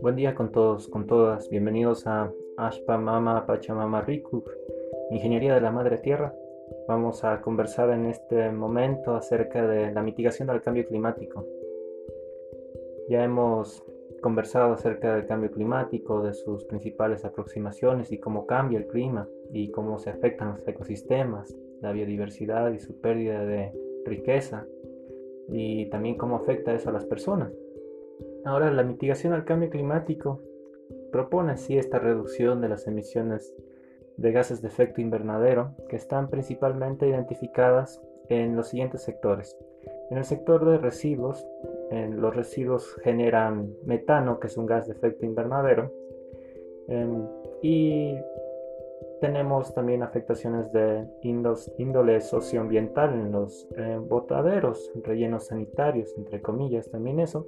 Buen día con todos, con todas. Bienvenidos a Ashpa Mama Pachamama Riku, Ingeniería de la Madre Tierra. Vamos a conversar en este momento acerca de la mitigación del cambio climático. Ya hemos conversado acerca del cambio climático, de sus principales aproximaciones y cómo cambia el clima y cómo se afectan los ecosistemas, la biodiversidad y su pérdida de riqueza y también cómo afecta eso a las personas. Ahora, la mitigación al cambio climático propone así esta reducción de las emisiones de gases de efecto invernadero que están principalmente identificadas en los siguientes sectores. En el sector de residuos, los residuos generan metano, que es un gas de efecto invernadero, em, y tenemos también afectaciones de índole socioambiental en los eh, botaderos, rellenos sanitarios, entre comillas, también eso.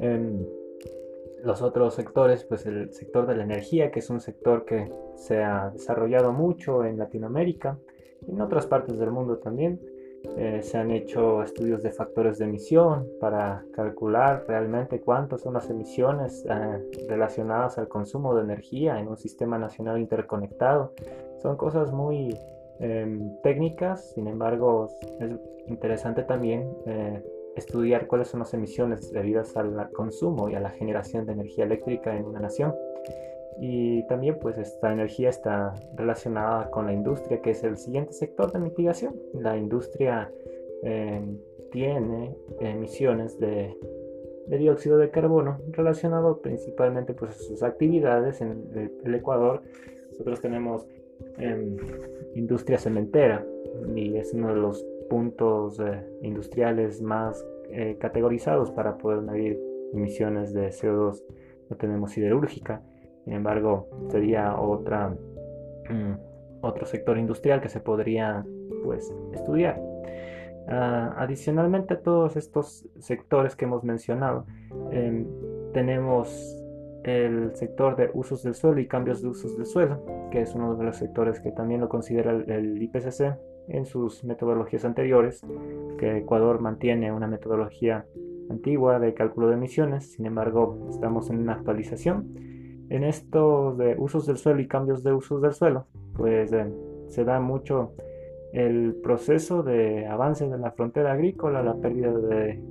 Em, los otros sectores, pues el sector de la energía, que es un sector que se ha desarrollado mucho en Latinoamérica en otras partes del mundo también. Eh, se han hecho estudios de factores de emisión para calcular realmente cuántas son las emisiones eh, relacionadas al consumo de energía en un sistema nacional interconectado. Son cosas muy em, técnicas, sin embargo es interesante también eh, estudiar cuáles son las emisiones debidas al consumo y a la generación de energía eléctrica en una nación. Y también pues esta energía está relacionada con la industria, que es el siguiente sector de mitigación. La industria em, tiene emisiones de, dióxido de carbono relacionado principalmente pues a sus actividades en el, Ecuador. Nosotros tenemos em, industria cementera y es uno de los puntos eh, industriales más eh, categorizados para poder medir emisiones de CO2. No tenemos siderúrgica, sin embargo, sería otra, mm, otro sector industrial que se podría pues, estudiar. Ah, adicionalmente a todos estos sectores que hemos mencionado, em, tenemos el sector de usos del suelo y cambios de usos del suelo, que es uno de los sectores que también lo considera el IPCC en sus metodologías anteriores, que Ecuador mantiene una metodología antigua de cálculo de emisiones, sin embargo estamos en una actualización. En esto de usos del suelo y cambios de usos del suelo, pues eh, se da mucho el proceso de avance de la frontera agrícola, la pérdida de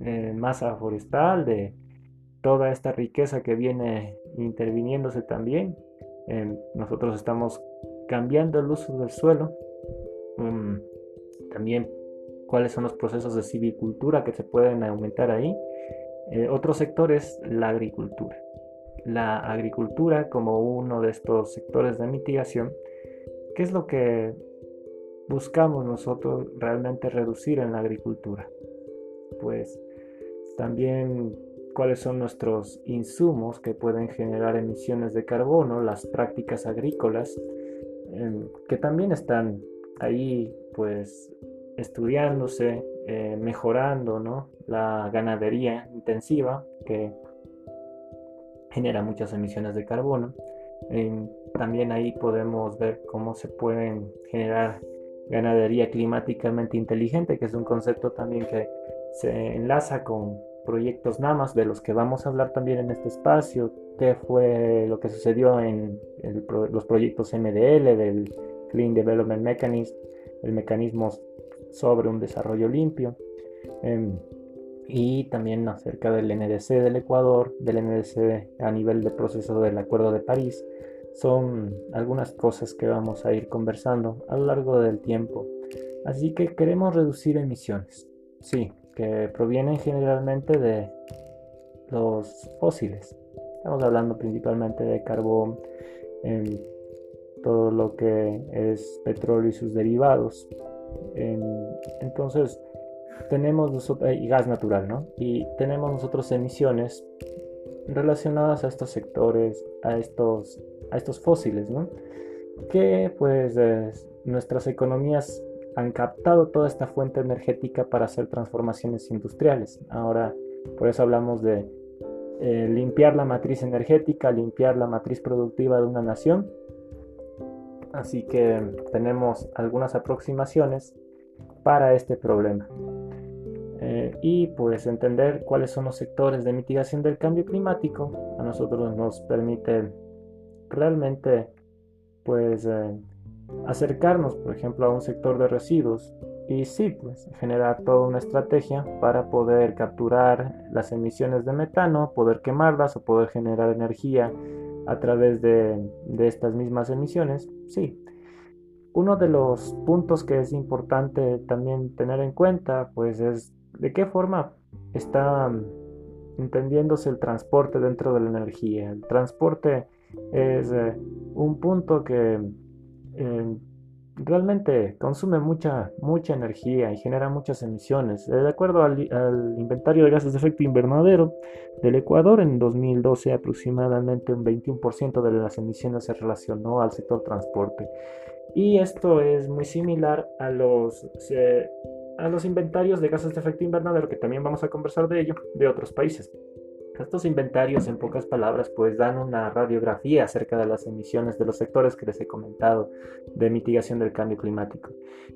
eh, masa forestal, de toda esta riqueza que viene interviniéndose también. nosotros estamos cambiando el uso del suelo Mm, también cuáles son los procesos de civicultura que se pueden aumentar ahí. Eh, otro sector es la agricultura. La agricultura como uno de estos sectores de mitigación, ¿qué es lo que buscamos nosotros realmente reducir en la agricultura? Pues también cuáles son nuestros insumos que pueden generar emisiones de carbono, las prácticas agrícolas, em, que también están ahí pues estudiándose, eh, mejorando ¿no? la ganadería intensiva que genera muchas emisiones de carbono. también ahí podemos ver cómo se pueden generar ganadería climáticamente inteligente, que es un concepto también que se enlaza con proyectos NAMAS, de los que vamos a hablar también en este espacio, qué fue lo que sucedió en los proyectos MDL del Clean Development Mechanism, el mecanismo sobre un desarrollo limpio, em, y también acerca del NDC del Ecuador, del NDC a nivel de proceso del Acuerdo de París. Son algunas cosas que vamos a ir conversando a lo largo del tiempo. Así que queremos reducir emisiones, sí, que provienen generalmente de los fósiles. Estamos hablando principalmente de carbón, em, todo lo que es petróleo y sus derivados. entonces, tenemos nosotros, y gas natural, ¿no? Y tenemos nosotros emisiones relacionadas a estos sectores, a estos, a estos fósiles, ¿no? Que pues nuestras economías han captado toda esta fuente energética para hacer transformaciones industriales. Ahora, por eso hablamos de eh, limpiar la matriz energética, limpiar la matriz productiva de una nación Así que tenemos algunas aproximaciones para este problema. Y pues entender cuáles son los sectores de mitigación del cambio climático a nosotros nos permite realmente pues eh, acercarnos por ejemplo a un sector de residuos y sí pues generar toda una estrategia para poder capturar las emisiones de metano poder quemarlas o poder generar energía a través de, de estas mismas emisiones. Sí uno de los puntos que es importante también tener en cuenta pues es de qué forma está entendiéndose el transporte dentro de la energía. El transporte es eh, un punto que eh, realmente consume mucha, mucha energía y genera muchas emisiones. De acuerdo al, inventario de gases de efecto invernadero del Ecuador, en 2012 aproximadamente un 21% de las emisiones se relacionó al sector transporte. Y esto es muy similar a los a los inventarios de gases de efecto invernadero, que también vamos a conversar de ello, de otros países. Estos inventarios, en pocas palabras, pues dan una radiografía acerca de las emisiones de los sectores que les he comentado de mitigación del cambio climático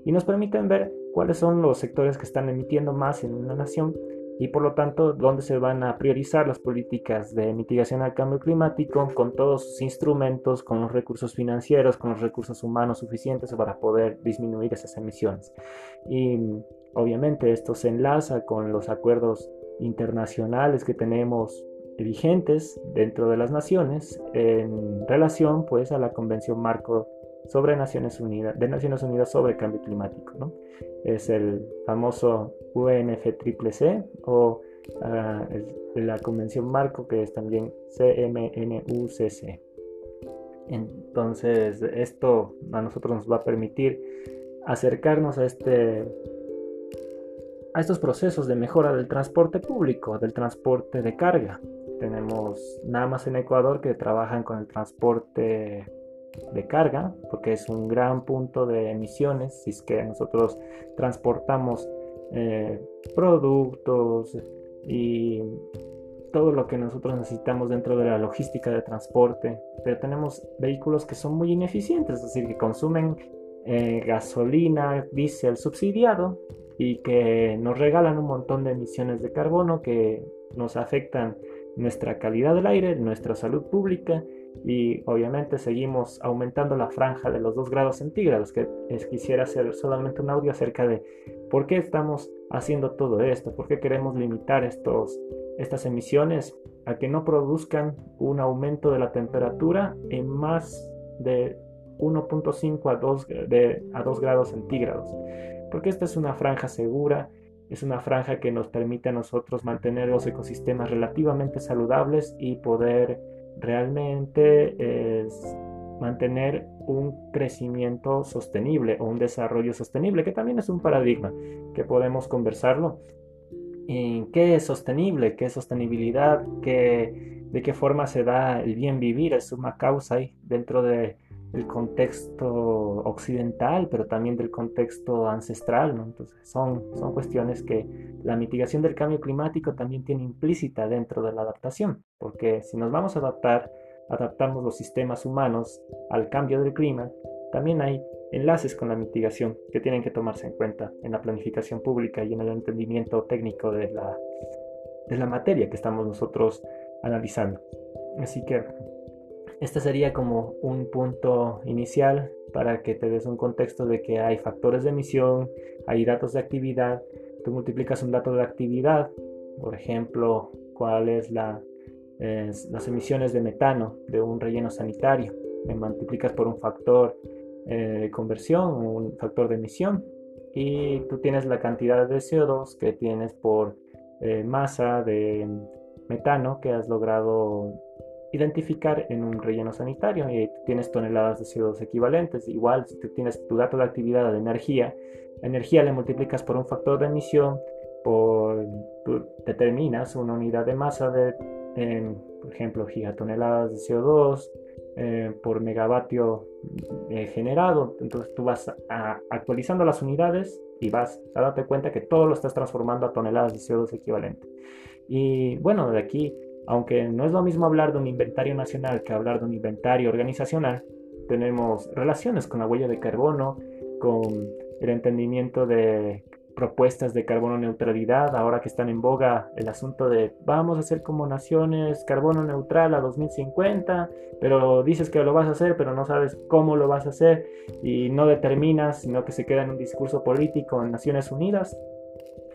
y nos permiten ver cuáles son los sectores que están emitiendo más en una nación y por lo tanto dónde se van a priorizar las políticas de mitigación al cambio climático con todos sus instrumentos, con los recursos financieros, con los recursos humanos suficientes para poder disminuir esas emisiones. Y obviamente esto se enlaza con los acuerdos internacionales que tenemos vigentes dentro de las naciones en relación pues a la Convención Marco sobre Naciones Unidas, de Naciones Unidas sobre Cambio Climático. ¿no? Es el famoso UNFCCC o ah, la Convención Marco que es también CMNUCC. Entonces esto a nosotros nos va a permitir acercarnos a este a estos procesos de mejora del transporte público, del transporte de carga. Tenemos nada más en Ecuador que trabajan con el transporte de carga, porque es un gran punto de emisiones, si es que nosotros transportamos eh, productos y todo lo que nosotros necesitamos dentro de la logística de transporte, pero tenemos vehículos que son muy ineficientes, es decir, que consumen eh, gasolina, diésel subsidiado y que nos regalan un montón de emisiones de carbono que nos afectan nuestra calidad del aire, nuestra salud pública y obviamente seguimos aumentando la franja de los 2 grados centígrados, que quisiera hacer solamente un audio acerca de por qué estamos haciendo todo esto, por qué queremos limitar estos, estas emisiones a que no produzcan un aumento de la temperatura en más de 1.5 a 2, a 2 grados centígrados, porque esta es una franja segura, es una franja que nos permite a nosotros mantener los ecosistemas relativamente saludables y poder realmente es mantener un crecimiento sostenible o un desarrollo sostenible, que también es un paradigma que podemos conversarlo. ¿En qué es sostenible? ¿Qué es sostenibilidad? ¿Qué, ¿De qué forma se da el bien vivir? Es una causa ahí dentro de el contexto occidental, pero también del contexto ancestral. Entonces, son, son cuestiones que la mitigación del cambio climático también tiene implícita dentro de la adaptación, porque si nos vamos a adaptar, adaptamos los sistemas humanos al cambio del clima, también hay enlaces con la mitigación que tienen que tomarse en cuenta en la planificación pública y en el entendimiento técnico de la, de la materia que estamos nosotros analizando. Así que este sería como un punto inicial para que te des un contexto de que hay factores de emisión, hay datos de actividad, tú multiplicas un dato de actividad, por ejemplo, cuál es la, las emisiones de metano de un relleno sanitario, me multiplicas por un factor eh, de conversión, un factor de emisión, y tú tienes la cantidad de CO2 que tienes por eh, masa de metano que has logrado identificar en un relleno sanitario y tienes toneladas de CO2 equivalentes. Igual, si tú tienes tu dato de actividad de energía, la energía le multiplicas por un factor de emisión, por, tú determinas una unidad de masa de, por ejemplo, gigatoneladas de CO2 eh, por megavatio eh, generado. Entonces tú vas actualizando las unidades y vas a darte cuenta que todo lo estás transformando a toneladas de CO2 equivalente. Y bueno, de aquí aunque no es lo mismo hablar de un inventario nacional que hablar de un inventario organizacional, tenemos relaciones con la huella de carbono, con el entendimiento de propuestas de carbono neutralidad, ahora que están en boga el asunto de vamos a hacer como naciones carbono neutral a 2050, pero dices que lo vas a hacer, pero no sabes cómo lo vas a hacer y no determinas, sino que se queda en un discurso político en Naciones Unidas.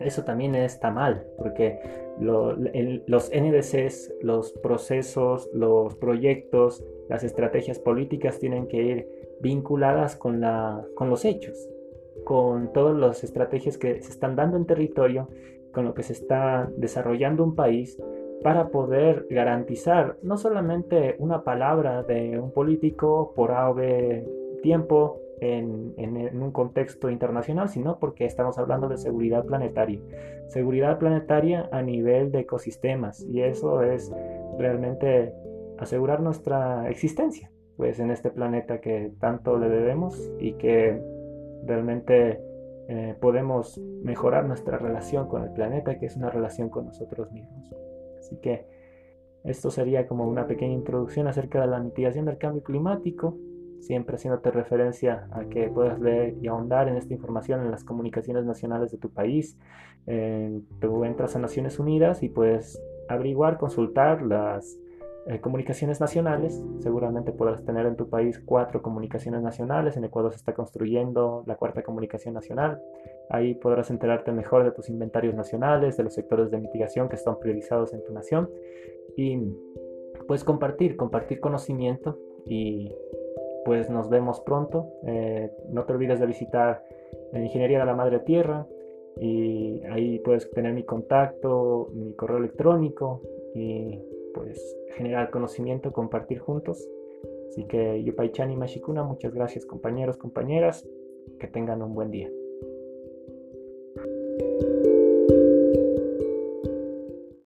Eso también está mal, porque los NDCs, los procesos, los proyectos, las estrategias políticas tienen que ir vinculadas con, la, con los hechos con todas las estrategias que se están dando en territorio, con lo que se está desarrollando un país, para poder garantizar no solamente una palabra de un político por ave tiempo en, un contexto internacional, sino porque estamos hablando de seguridad planetaria. Seguridad planetaria a nivel de ecosistemas y eso es realmente asegurar nuestra existencia pues en este planeta que tanto le debemos y que realmente eh, podemos mejorar nuestra relación con el planeta, que es una relación con nosotros mismos. Así que esto sería como una pequeña introducción acerca de la mitigación del cambio climático, siempre haciéndote referencia a que puedas leer y ahondar en esta información en las comunicaciones nacionales de tu país. Eh, tú entras a Naciones Unidas y puedes averiguar, consultar las eh, comunicaciones nacionales. Seguramente podrás tener en tu país cuatro comunicaciones nacionales. En Ecuador se está construyendo la cuarta comunicación nacional. Ahí podrás enterarte mejor de tus inventarios nacionales, de los sectores de mitigación que están priorizados en tu nación. Y puedes compartir, compartir conocimiento y pues nos vemos pronto. Eh, no te olvides de visitar la Ingeniería de la Madre Tierra y ahí puedes tener mi contacto, mi correo electrónico y pues generar conocimiento, compartir juntos. Así que Yupaichani Mashikuna, muchas gracias compañeros, compañeras, que tengan un buen día.